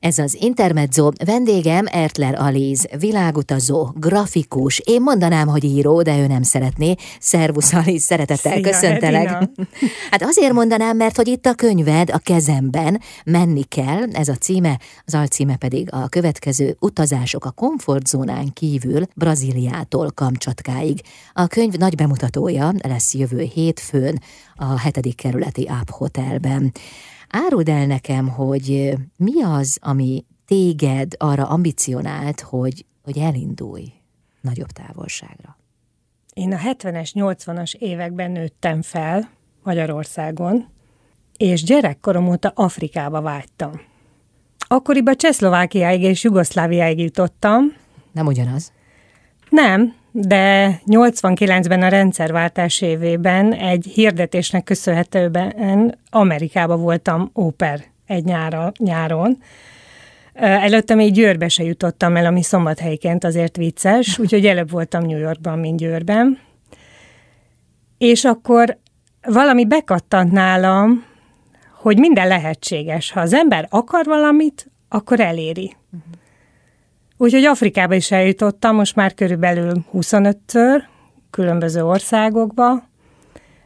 Ez az Intermezzo, vendégem Ertler Alíz, világutazó, grafikus, én mondanám, hogy író, de ő nem szeretné. Szervusz Alíz, szeretettel Szia, köszöntelek. Edina. Hát azért mondanám, mert hogy itt a könyved a kezemben, menni kell, ez a címe, az alcíme pedig a következő utazások a komfortzónán kívül Brazíliától Kamcsatkáig. A könyv nagy bemutatója lesz jövő hétfőn a hetedik kerületi App Hotelben. Áruld el nekem, hogy mi az, ami téged arra ambicionált, hogy, hogy elindulj nagyobb távolságra? Én a 70-es, 80-as években nőttem fel Magyarországon, és gyerekkorom óta Afrikába vágytam. Akkoriban Csehszlovákiáig és Jugoszláviáig jutottam. Nem ugyanaz? Nem, de 89-ben a rendszerváltás évében egy hirdetésnek köszönhetően Amerikába voltam óper egy nyára, nyáron. Előtte még Győrbe se jutottam el, ami szombathelyként azért vicces, úgyhogy előbb voltam New Yorkban, mint Győrben. És akkor valami bekattant nálam, hogy minden lehetséges. Ha az ember akar valamit, akkor eléri. Uh-huh. Úgyhogy Afrikába is eljutottam, most már körülbelül 25-ször, különböző országokba,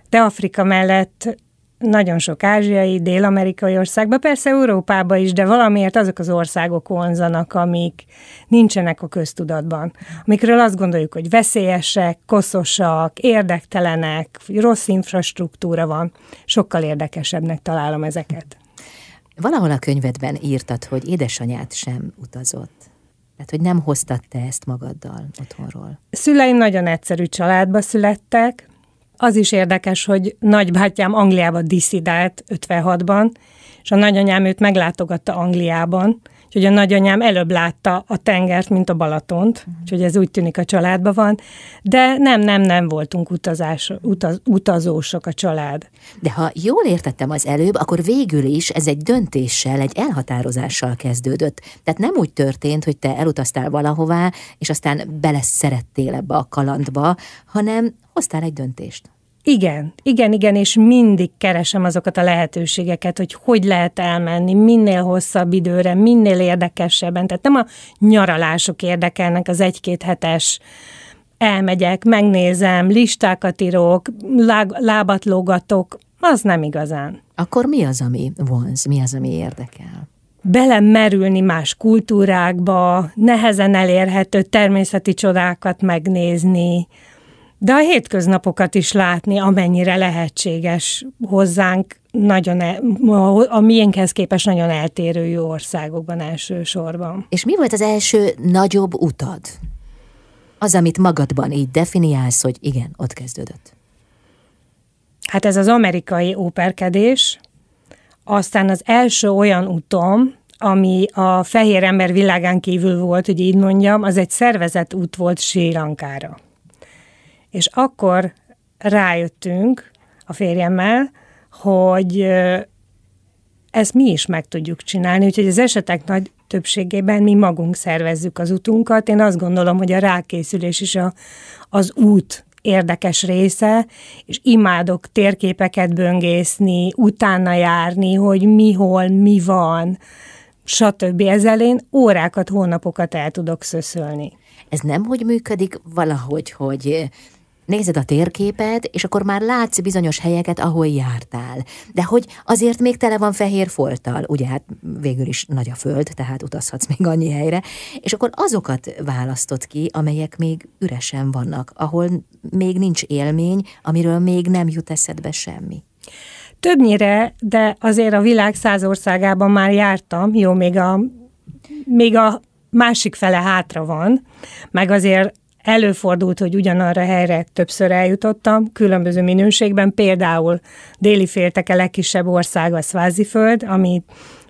de Afrika mellett nagyon sok ázsiai, dél-amerikai országba, persze Európába is, de valamiért azok az országok vonzanak, amik nincsenek a köztudatban. Amikről azt gondoljuk, hogy veszélyesek, koszosak, érdektelenek, rossz infrastruktúra van. Sokkal érdekesebbnek találom ezeket. Valahol a könyvedben írtad, hogy édesanyát sem utazott. Tehát, hogy nem hoztad te ezt magaddal otthonról. Szüleim nagyon egyszerű családba születtek. Az is érdekes, hogy nagybátyám Angliába diszidált 56-ban, és a nagyanyám őt meglátogatta Angliában, Úgyhogy a nagyanyám előbb látta a tengert, mint a Balatont, uh-huh. úgyhogy ez úgy tűnik a családban van, de nem, nem, nem voltunk utazás, utaz, utazósok a család. De ha jól értettem az előbb, akkor végül is ez egy döntéssel, egy elhatározással kezdődött. Tehát nem úgy történt, hogy te elutaztál valahová, és aztán beleszerettél ebbe a kalandba, hanem hoztál egy döntést. Igen, igen, igen, és mindig keresem azokat a lehetőségeket, hogy hogy lehet elmenni minél hosszabb időre, minél érdekesebben. Tehát nem a nyaralások érdekelnek, az egy-két hetes elmegyek, megnézem, listákat írok, lábat lógatok, az nem igazán. Akkor mi az, ami vonz, mi az, ami érdekel? belemerülni más kultúrákba, nehezen elérhető természeti csodákat megnézni, de a hétköznapokat is látni, amennyire lehetséges hozzánk, nagyon el, a miénkhez képest nagyon eltérő országokban elsősorban. És mi volt az első nagyobb utad? Az, amit magadban így definiálsz, hogy igen, ott kezdődött. Hát ez az amerikai óperkedés, aztán az első olyan utom, ami a fehér ember világán kívül volt, hogy így mondjam, az egy szervezett út volt Sri Lankára. És akkor rájöttünk a férjemmel, hogy ezt mi is meg tudjuk csinálni, úgyhogy az esetek nagy többségében mi magunk szervezzük az utunkat. Én azt gondolom, hogy a rákészülés is a, az út érdekes része, és imádok térképeket böngészni, utána járni, hogy mi hol, mi van, stb. Ezzel én órákat, hónapokat el tudok szöszölni. Ez nem hogy működik valahogy, hogy nézed a térképet, és akkor már látsz bizonyos helyeket, ahol jártál. De hogy azért még tele van fehér folttal, ugye hát végül is nagy a föld, tehát utazhatsz még annyi helyre, és akkor azokat választott ki, amelyek még üresen vannak, ahol még nincs élmény, amiről még nem jut eszedbe semmi. Többnyire, de azért a világ száz országában már jártam, jó, még a, még a másik fele hátra van, meg azért Előfordult, hogy ugyanarra helyre többször eljutottam, különböző minőségben, például déli félteke legkisebb ország a Sváziföld, ami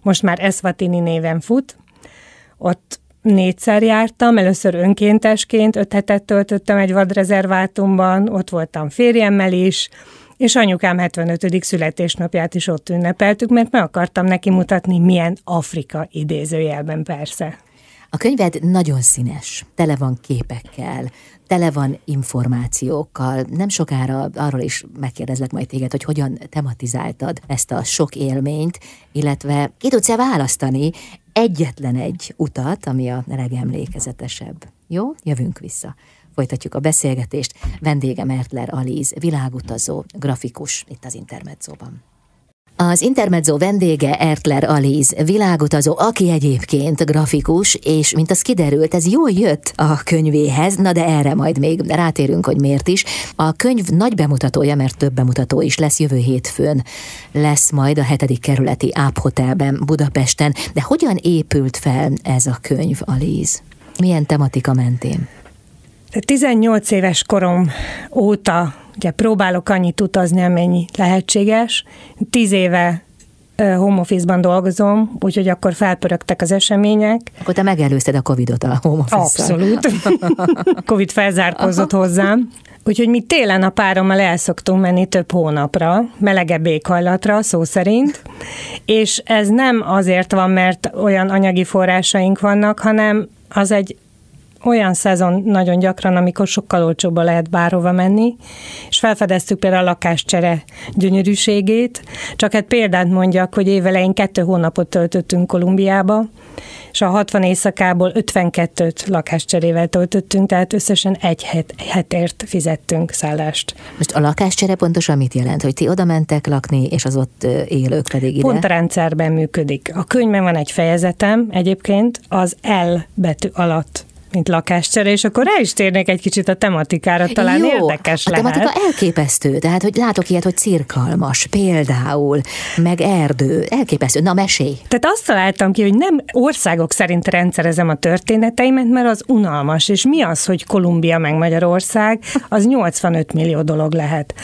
most már Eswatini néven fut. Ott négyszer jártam, először önkéntesként, öt hetet töltöttem egy vadrezervátumban, ott voltam férjemmel is, és anyukám 75. születésnapját is ott ünnepeltük, mert meg akartam neki mutatni, milyen Afrika idézőjelben persze. A könyved nagyon színes, tele van képekkel, tele van információkkal. Nem sokára arról is megkérdezlek majd téged, hogy hogyan tematizáltad ezt a sok élményt, illetve ki tudsz-e választani egyetlen egy utat, ami a legemlékezetesebb. Jó? Jövünk vissza. Folytatjuk a beszélgetést. Vendége Mertler Alíz, világutazó, grafikus itt az Intermedzóban. Az Intermezzo vendége Ertler Alíz, világutazó, aki egyébként grafikus, és mint az kiderült, ez jól jött a könyvéhez, na de erre majd még rátérünk, hogy miért is. A könyv nagy bemutatója, mert több bemutató is lesz jövő hétfőn, lesz majd a hetedik kerületi Áp Hotelben Budapesten. De hogyan épült fel ez a könyv, Alíz? Milyen tematika mentén? 18 éves korom óta ugye próbálok annyit utazni, amennyi lehetséges. Tíz éve home office-ban dolgozom, úgyhogy akkor felpörögtek az események. Akkor te megelőzted a Covid-ot a home office Abszolút. Covid felzárkózott hozzám. Úgyhogy mi télen a párommal el szoktunk menni több hónapra, melegebb éghajlatra, szó szerint, és ez nem azért van, mert olyan anyagi forrásaink vannak, hanem az egy olyan szezon nagyon gyakran, amikor sokkal olcsóbba lehet bárhova menni, és felfedeztük például a lakáscsere gyönyörűségét. Csak hát példát mondjak, hogy évelején kettő hónapot töltöttünk Kolumbiába, és a 60 éjszakából 52-t lakáscserével töltöttünk, tehát összesen egy het, hetért fizettünk szállást. Most a lakáscsere pontosan mit jelent? Hogy ti oda mentek lakni, és az ott élők pedig ide? Pont a rendszerben működik. A könyvben van egy fejezetem egyébként, az L betű alatt mint lakáscsere, és akkor rá is térnék egy kicsit a tematikára, talán Jó, érdekes a lehet. A tematika elképesztő, tehát hogy látok ilyet, hogy cirkalmas, például, meg erdő, elképesztő. Na, mesélj! Tehát azt találtam ki, hogy nem országok szerint rendszerezem a történeteimet, mert az unalmas, és mi az, hogy Kolumbia meg Magyarország, az 85 millió dolog lehet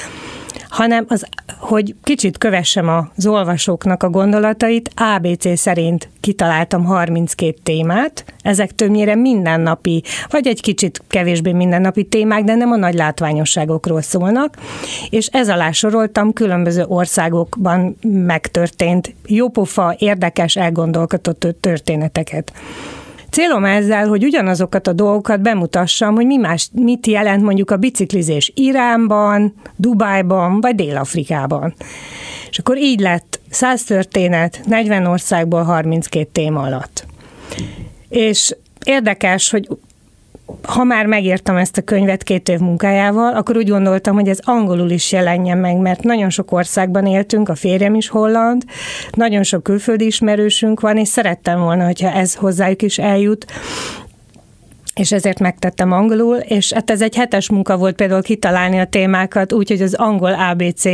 hanem az, hogy kicsit kövessem az olvasóknak a gondolatait, ABC szerint kitaláltam 32 témát, ezek többnyire mindennapi, vagy egy kicsit kevésbé mindennapi témák, de nem a nagy látványosságokról szólnak, és ez alá soroltam különböző országokban megtörtént jópofa, érdekes, elgondolkodott történeteket. Célom ezzel, hogy ugyanazokat a dolgokat bemutassam, hogy mi más, mit jelent mondjuk a biciklizés Iránban, Dubájban vagy Dél-Afrikában. És akkor így lett 100 történet, 40 országból 32 téma alatt. És érdekes, hogy ha már megírtam ezt a könyvet két év munkájával, akkor úgy gondoltam, hogy ez angolul is jelenjen meg, mert nagyon sok országban éltünk, a férjem is holland, nagyon sok külföldi ismerősünk van, és szerettem volna, hogyha ez hozzájuk is eljut, és ezért megtettem angolul, és hát ez egy hetes munka volt például kitalálni a témákat, úgyhogy az angol ABC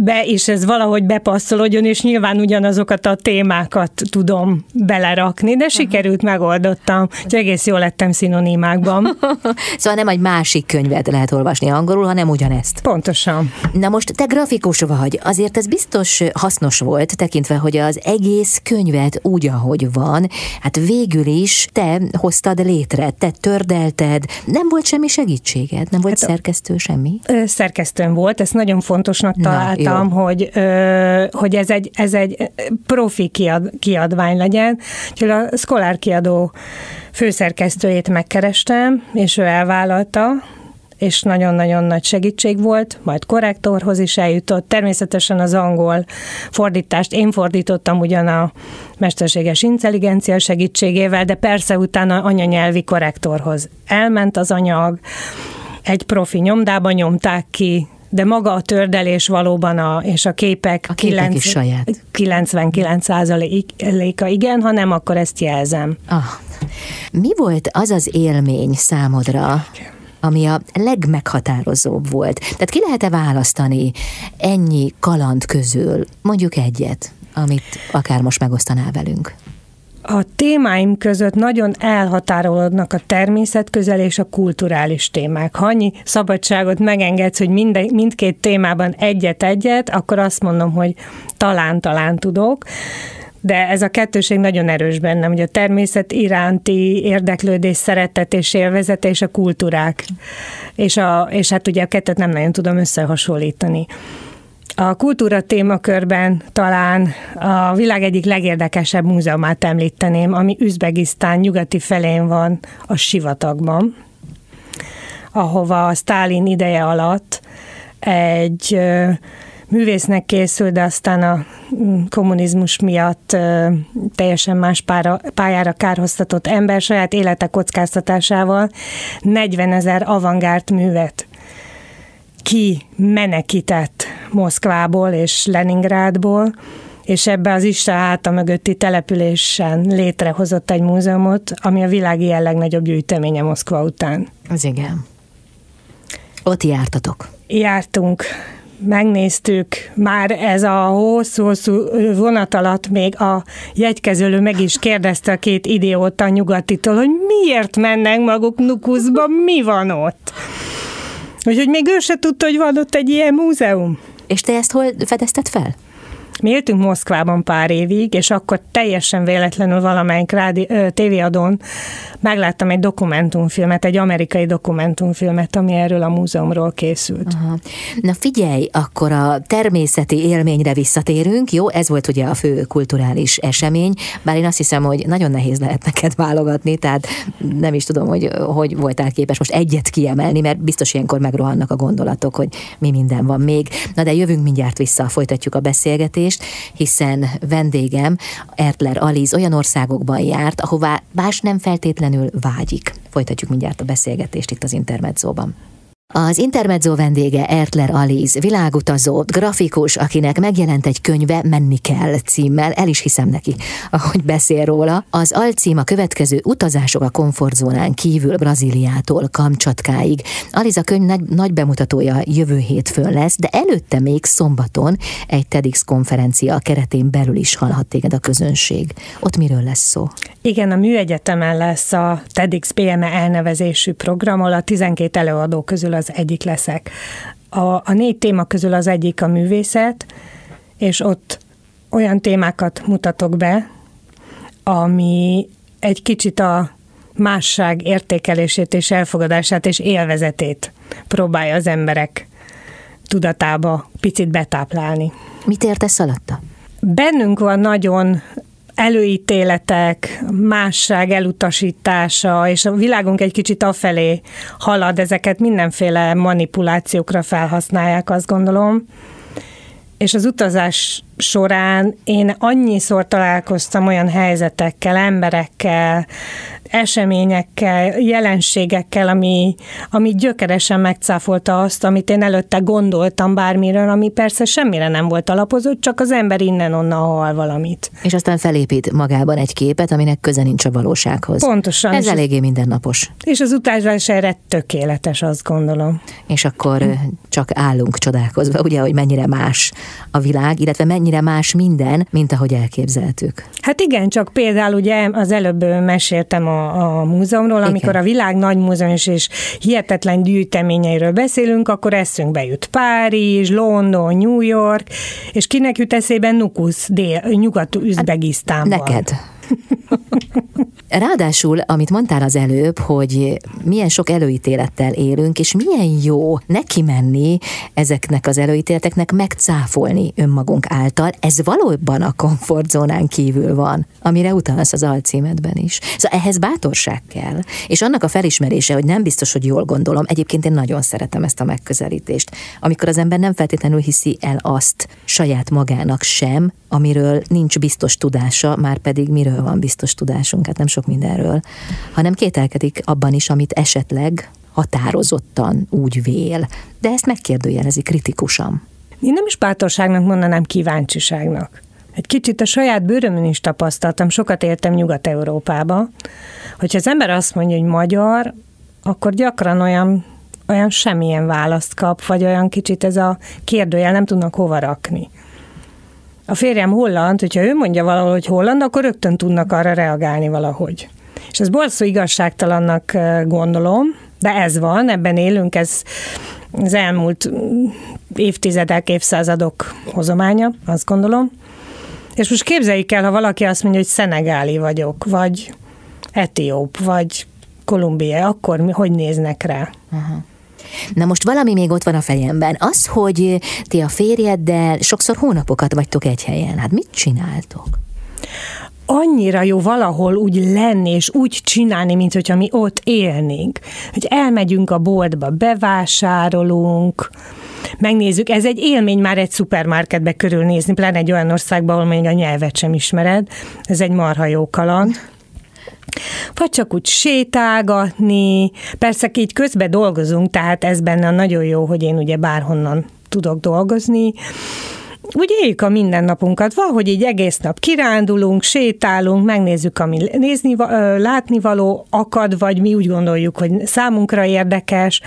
be is ez valahogy bepasszolódjon, és nyilván ugyanazokat a témákat tudom belerakni, de sikerült, megoldottam, hogy egész jól lettem szinonimákban. szóval nem egy másik könyvet lehet olvasni angolul, hanem ugyanezt. Pontosan. Na most te grafikus vagy, azért ez biztos hasznos volt, tekintve, hogy az egész könyvet úgy, ahogy van, hát végül is te hoztad létre, te tördelted, nem volt semmi segítséged, nem volt hát szerkesztő semmi? Ö, szerkesztőm volt, ezt nagyon fontosnak találtam, Na, hogy, ö, hogy ez egy, ez egy profi kiad, kiadvány legyen. Úgyhogy a Scholar kiadó főszerkesztőjét megkerestem, és ő elvállalta, és nagyon-nagyon nagy segítség volt, majd korrektorhoz is eljutott. Természetesen az angol fordítást én fordítottam ugyan a mesterséges intelligencia segítségével, de persze utána anyanyelvi korrektorhoz elment az anyag, egy profi nyomdában nyomták ki, de maga a tördelés valóban a, és a képek, a képek 9, is saját. 99%-a igen, ha nem, akkor ezt jelzem. Ah. Mi volt az az élmény számodra, ami a legmeghatározóbb volt. Tehát ki lehet-e választani ennyi kaland közül, mondjuk egyet, amit akár most megosztanál velünk? A témáim között nagyon elhatárolódnak a természet közel és a kulturális témák. Ha annyi szabadságot megengedsz, hogy mind, mindkét témában egyet-egyet, akkor azt mondom, hogy talán-talán tudok de ez a kettőség nagyon erős bennem, hogy a természet iránti érdeklődés, szeretet és élvezet és a kultúrák. És, a, és hát ugye a kettőt nem nagyon tudom összehasonlítani. A kultúra témakörben talán a világ egyik legérdekesebb múzeumát említeném, ami Üzbegisztán nyugati felén van a sivatagban, ahova a Stálin ideje alatt egy művésznek készült, de aztán a mm, kommunizmus miatt teljesen más pára, pályára kárhoztatott ember saját élete kockáztatásával 40 ezer avantgárd művet ki menekített Moszkvából és Leningrádból, és ebbe az Isten háta mögötti településen létrehozott egy múzeumot, ami a világi legnagyobb gyűjteménye Moszkva után. Az igen. Ott jártatok. Jártunk megnéztük, már ez a hosszú-hosszú vonat alatt még a jegykezőlő meg is kérdezte a két idióta nyugatitól, hogy miért mennek maguk Nukuszba, mi van ott? Úgyhogy még ő se tudta, hogy van ott egy ilyen múzeum. És te ezt hol fedezted fel? Mi éltünk Moszkvában pár évig, és akkor teljesen véletlenül valamelyik rádi, ö, tévéadón megláttam egy dokumentumfilmet, egy amerikai dokumentumfilmet, ami erről a múzeumról készült. Aha. Na figyelj, akkor a természeti élményre visszatérünk, jó? Ez volt ugye a fő kulturális esemény, bár én azt hiszem, hogy nagyon nehéz lehet neked válogatni, tehát nem is tudom, hogy hogy voltál képes most egyet kiemelni, mert biztos ilyenkor megrohannak a gondolatok, hogy mi minden van még. Na de jövünk mindjárt vissza, folytatjuk a beszélgetést beszélgetést, hiszen vendégem Ertler Aliz olyan országokban járt, ahová más nem feltétlenül vágyik. Folytatjuk mindjárt a beszélgetést itt az Intermedzóban. Az Intermezzo vendége Ertler Aliz, világutazó, grafikus, akinek megjelent egy könyve Menni kell címmel, el is hiszem neki, ahogy beszél róla. Az alcím a következő utazások a komfortzónán kívül Brazíliától Kamcsatkáig. Aliz a könyv nagy, bemutatója jövő hétfőn lesz, de előtte még szombaton egy TEDx konferencia keretén belül is hallhat téged a közönség. Ott miről lesz szó? Igen, a Műegyetemen lesz a TEDx PME elnevezésű program, ahol a 12 előadó közül az egyik leszek. A, a négy téma közül az egyik a művészet, és ott olyan témákat mutatok be, ami egy kicsit a másság értékelését és elfogadását és élvezetét próbálja az emberek tudatába picit betáplálni. Mit értesz alatta? Bennünk van nagyon előítéletek, másság elutasítása, és a világunk egy kicsit afelé halad, ezeket mindenféle manipulációkra felhasználják, azt gondolom. És az utazás során én annyiszor találkoztam olyan helyzetekkel, emberekkel, eseményekkel, jelenségekkel, ami, ami gyökeresen megcáfolta azt, amit én előtte gondoltam bármiről, ami persze semmire nem volt alapozott, csak az ember innen-onnan hal valamit. És aztán felépít magában egy képet, aminek köze nincs a valósághoz. Pontosan. Ez eléggé mindennapos. És az utazás erre tökéletes, azt gondolom. És akkor csak állunk csodálkozva, ugye, hogy mennyire más a világ, illetve mennyire más minden, mint ahogy elképzeltük. Hát igen, csak például ugye az előbb meséltem a a, múzeumról, Igen. amikor a világ nagy múzeum és hihetetlen gyűjteményeiről beszélünk, akkor eszünkbe jut Párizs, London, New York, és kinek jut eszébe Nukusz, dél, Nyugat-Üzbegisztánban. Neked. Ráadásul, amit mondtál az előbb, hogy milyen sok előítélettel élünk, és milyen jó neki menni ezeknek az előítéleteknek, megcáfolni önmagunk által, ez valóban a komfortzónán kívül van, amire utalsz az alcímedben is. Szóval ehhez bátorság kell, és annak a felismerése, hogy nem biztos, hogy jól gondolom, egyébként én nagyon szeretem ezt a megközelítést, amikor az ember nem feltétlenül hiszi el azt saját magának sem, amiről nincs biztos tudása, már pedig miről van biztos tudásunk, hát nem sok mindenről, hanem kételkedik abban is, amit esetleg határozottan úgy vél, de ezt megkérdőjelezi kritikusan. Én nem is bátorságnak mondanám kíváncsiságnak. Egy kicsit a saját bőrömön is tapasztaltam, sokat éltem Nyugat-Európába, hogyha az ember azt mondja, hogy magyar, akkor gyakran olyan, olyan semmilyen választ kap, vagy olyan kicsit ez a kérdőjel nem tudnak hova rakni. A férjem holland, hogyha ő mondja valahol, hogy holland, akkor rögtön tudnak arra reagálni valahogy. És ez borzasztó igazságtalannak gondolom, de ez van, ebben élünk, ez az elmúlt évtizedek, évszázadok hozománya, azt gondolom. És most képzeljük el, ha valaki azt mondja, hogy szenegáli vagyok, vagy etióp, vagy kolumbia, akkor mi, hogy néznek rá? Uh-huh. Na most valami még ott van a fejemben. Az, hogy ti a férjeddel sokszor hónapokat vagytok egy helyen. Hát mit csináltok? Annyira jó valahol úgy lenni, és úgy csinálni, mint hogyha mi ott élnénk. Hogy elmegyünk a boltba, bevásárolunk, megnézzük. Ez egy élmény már egy szupermarketbe körülnézni, pláne egy olyan országban, ahol még a nyelvet sem ismered. Ez egy marha jó kaland vagy csak úgy sétálgatni. Persze így közben dolgozunk, tehát ez benne nagyon jó, hogy én ugye bárhonnan tudok dolgozni. Úgy éljük a mindennapunkat, valahogy így egész nap kirándulunk, sétálunk, megnézzük, ami nézni, látni való akad, vagy mi úgy gondoljuk, hogy számunkra érdekes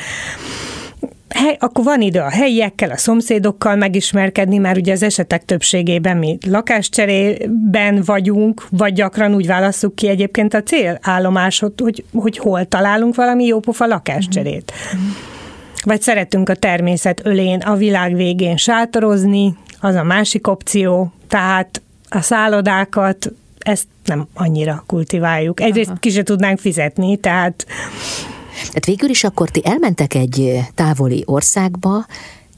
hely, akkor van idő a helyiekkel, a szomszédokkal megismerkedni, mert ugye az esetek többségében mi lakáscserében vagyunk, vagy gyakran úgy választjuk ki egyébként a célállomásot, hogy, hogy hol találunk valami jópofa lakáscserét. Mm-hmm. Vagy szeretünk a természet ölén, a világ végén sátorozni, az a másik opció, tehát a szállodákat, ezt nem annyira kultiváljuk. Egyrészt Aha. ki se tudnánk fizetni, tehát tehát végül is akkor ti elmentek egy távoli országba,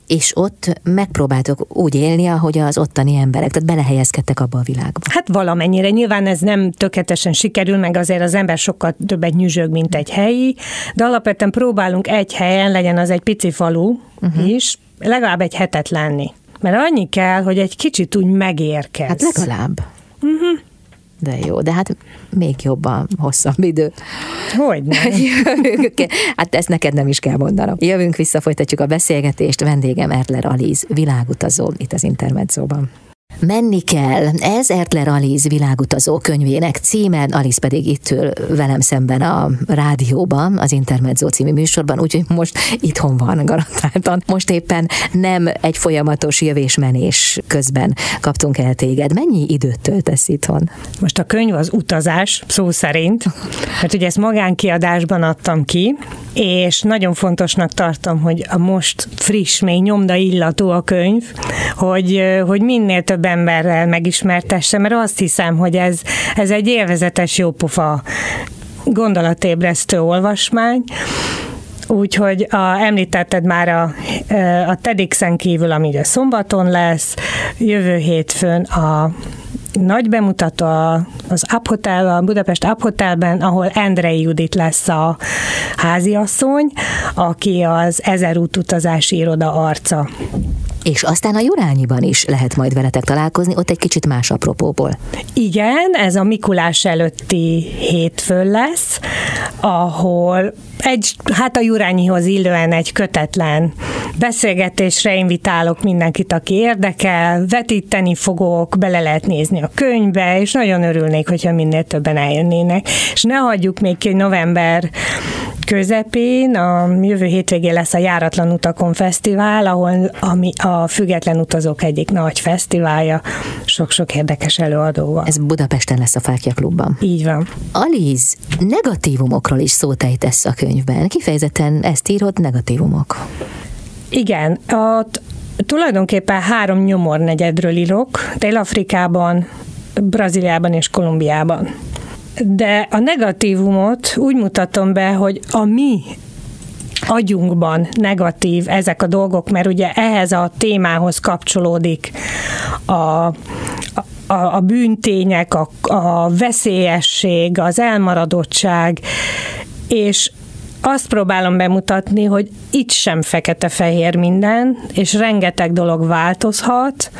és ott megpróbáltok úgy élni, ahogy az ottani emberek, tehát belehelyezkedtek abba a világba. Hát valamennyire. Nyilván ez nem tökéletesen sikerül, meg azért az ember sokkal többet nyüzsög, mint egy helyi, de alapvetően próbálunk egy helyen, legyen az egy pici falu uh-huh. is, legalább egy hetet lenni. Mert annyi kell, hogy egy kicsit úgy megérkez. Hát legalább. Uh-huh. De jó, de hát még jobban hosszabb idő. Hogy hát ezt neked nem is kell mondanom. Jövünk vissza, folytatjuk a beszélgetést. Vendégem Ertler Alíz, világutazó itt az Intermedzóban. Menni kell. Ez Ertler Aliz világutazó könyvének címe, Aliz pedig itt ül velem szemben a rádióban, az Intermezzo című műsorban, úgyhogy most itthon van garantáltan. Most éppen nem egy folyamatos jövésmenés közben kaptunk el téged. Mennyi időt töltesz itthon? Most a könyv az utazás, szó szerint, mert ugye ezt magánkiadásban adtam ki, és nagyon fontosnak tartom, hogy a most friss, még nyomda illatú a könyv, hogy, hogy minél több emberrel megismertesse, mert azt hiszem, hogy ez, ez egy élvezetes jópofa gondolatébresztő olvasmány, Úgyhogy a, említetted már a, a TEDx-en kívül, ami ugye szombaton lesz, jövő hétfőn a nagy bemutató az Up Hotel, a Budapest Up Hotelben, ahol Endrei Judit lesz a háziasszony, aki az Ezer út utazási iroda arca. És aztán a Jurányiban is lehet majd veletek találkozni, ott egy kicsit más apropóból. Igen, ez a Mikulás előtti hétfőn lesz, ahol egy, hát a Jurányihoz illően egy kötetlen beszélgetésre invitálok mindenkit, aki érdekel, vetíteni fogok, bele lehet nézni a könyvbe, és nagyon örülnék, hogyha minél többen eljönnének. És ne hagyjuk még ki, november közepén, a jövő hétvégén lesz a Járatlan Utakon Fesztivál, ahol ami a Független Utazók egyik nagy fesztiválja, sok-sok érdekes előadóval. Ez Budapesten lesz a Fákja Klubban. Így van. Aliz, negatívumokról is szót ejtesz a könyvben. Kifejezetten ezt írod, negatívumok. Igen, a, tulajdonképpen három nyomornegyedről írok, Dél-Afrikában, Brazíliában és Kolumbiában. De a negatívumot úgy mutatom be, hogy a mi agyunkban negatív ezek a dolgok, mert ugye ehhez a témához kapcsolódik a, a, a bűntények, a, a veszélyesség, az elmaradottság, és azt próbálom bemutatni, hogy itt sem fekete-fehér minden, és rengeteg dolog változhat,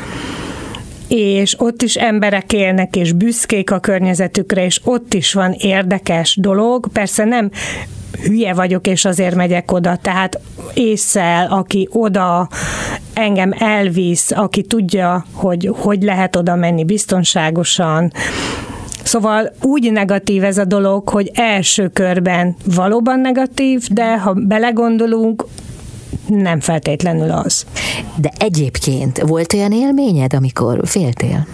és ott is emberek élnek, és büszkék a környezetükre, és ott is van érdekes dolog. Persze nem hülye vagyok, és azért megyek oda, tehát észszel, aki oda engem elvisz, aki tudja, hogy hogy lehet oda menni biztonságosan, Szóval úgy negatív ez a dolog, hogy első körben valóban negatív, de ha belegondolunk, nem feltétlenül az. De egyébként volt olyan élményed, amikor féltél?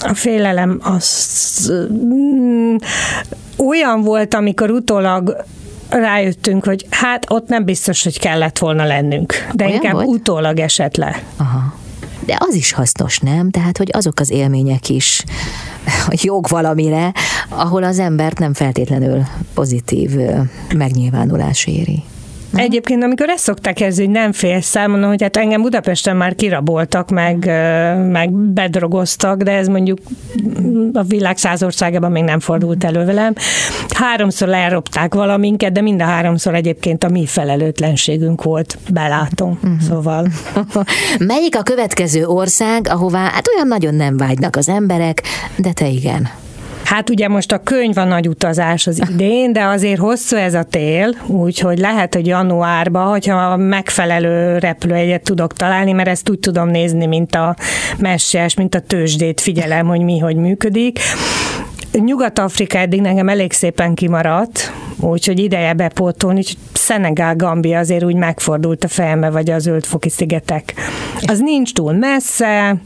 A félelem az mm, olyan volt, amikor utólag rájöttünk, hogy hát ott nem biztos, hogy kellett volna lennünk, de olyan inkább volt? utólag esett le. Aha. De az is hasznos, nem? Tehát, hogy azok az élmények is jog valamire, ahol az embert nem feltétlenül pozitív megnyilvánulás éri. Nem? Egyébként, amikor ezt szokták érzni, hogy nem félsz mondom, hogy hát engem Budapesten már kiraboltak, meg, meg bedrogoztak, de ez mondjuk a világ száz országában még nem fordult elő velem. Háromszor elropták valaminket, de mind a háromszor egyébként a mi felelőtlenségünk volt, belátom. Uh-huh. Szóval. Melyik a következő ország, ahová hát olyan nagyon nem vágynak az emberek, de te igen? Hát ugye most a könyv a nagy utazás az idén, de azért hosszú ez a tél, úgyhogy lehet, hogy januárban, hogyha megfelelő repülőjegyet tudok találni, mert ezt úgy tudom nézni, mint a messes, mint a tőzsdét figyelem, hogy mi, hogy működik. Nyugat-Afrika eddig nekem elég szépen kimaradt, úgyhogy ideje bepótolni, úgyhogy Szenegál, Gambia azért úgy megfordult a fejembe, vagy az Zöldfoki szigetek. Az nincs túl messze,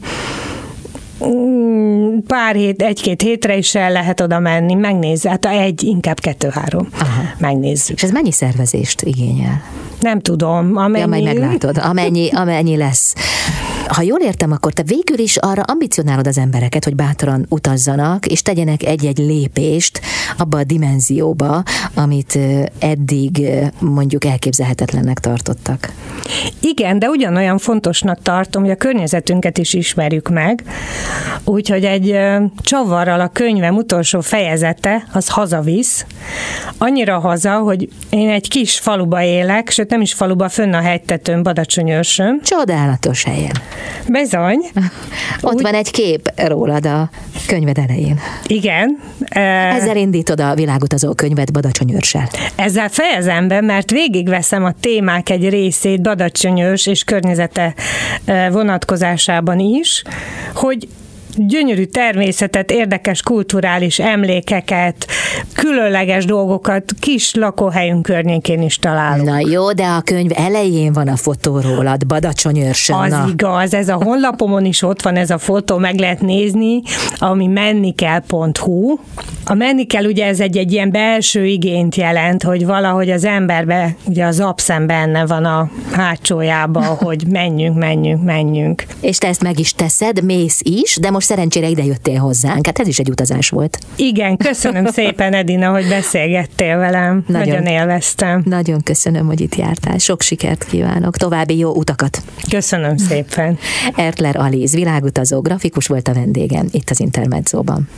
pár hét, egy-két hétre is el lehet oda menni, megnézni, hát egy, inkább kettő-három, megnézzük. És ez mennyi szervezést igényel? Nem tudom. Amennyi... Ja, majd meglátod, amennyi, amennyi lesz ha jól értem, akkor te végül is arra ambicionálod az embereket, hogy bátran utazzanak, és tegyenek egy-egy lépést abba a dimenzióba, amit eddig mondjuk elképzelhetetlennek tartottak. Igen, de ugyanolyan fontosnak tartom, hogy a környezetünket is ismerjük meg, úgyhogy egy csavarral a könyvem utolsó fejezete az hazavisz, annyira haza, hogy én egy kis faluba élek, sőt nem is faluba, fönn a hegytetőn, Badacsonyőrsön. Csodálatos helyen. Bizony. Ott Úgy... van egy kép rólad a könyved elején. Igen. Ezzel indítod a világutazó könyvet Badacsonyőrssel. Ezzel fejezem be, mert végigveszem a témák egy részét Badacsonyőrs és környezete vonatkozásában is, hogy gyönyörű természetet, érdekes kulturális emlékeket, különleges dolgokat kis lakóhelyünk környékén is találunk. Na jó, de a könyv elején van a fotó rólad, Badacsonyőrsön. Az na. igaz, ez a honlapomon is ott van ez a fotó, meg lehet nézni, ami mennikel.hu. A mennikel ugye ez egy, egy ilyen belső igényt jelent, hogy valahogy az emberbe, ugye az abszem benne van a hátsójába, hogy menjünk, menjünk, menjünk. És te ezt meg is teszed, mész is, de most most szerencsére ide jöttél hozzánk. Hát ez is egy utazás volt. Igen, köszönöm szépen, Edina, hogy beszélgettél velem. Nagyon, Nagyon élveztem. Nagyon köszönöm, hogy itt jártál. Sok sikert kívánok. További jó utakat. Köszönöm szépen. Ertler Alíz, világutazó, grafikus volt a vendégem itt az Intermedzóban.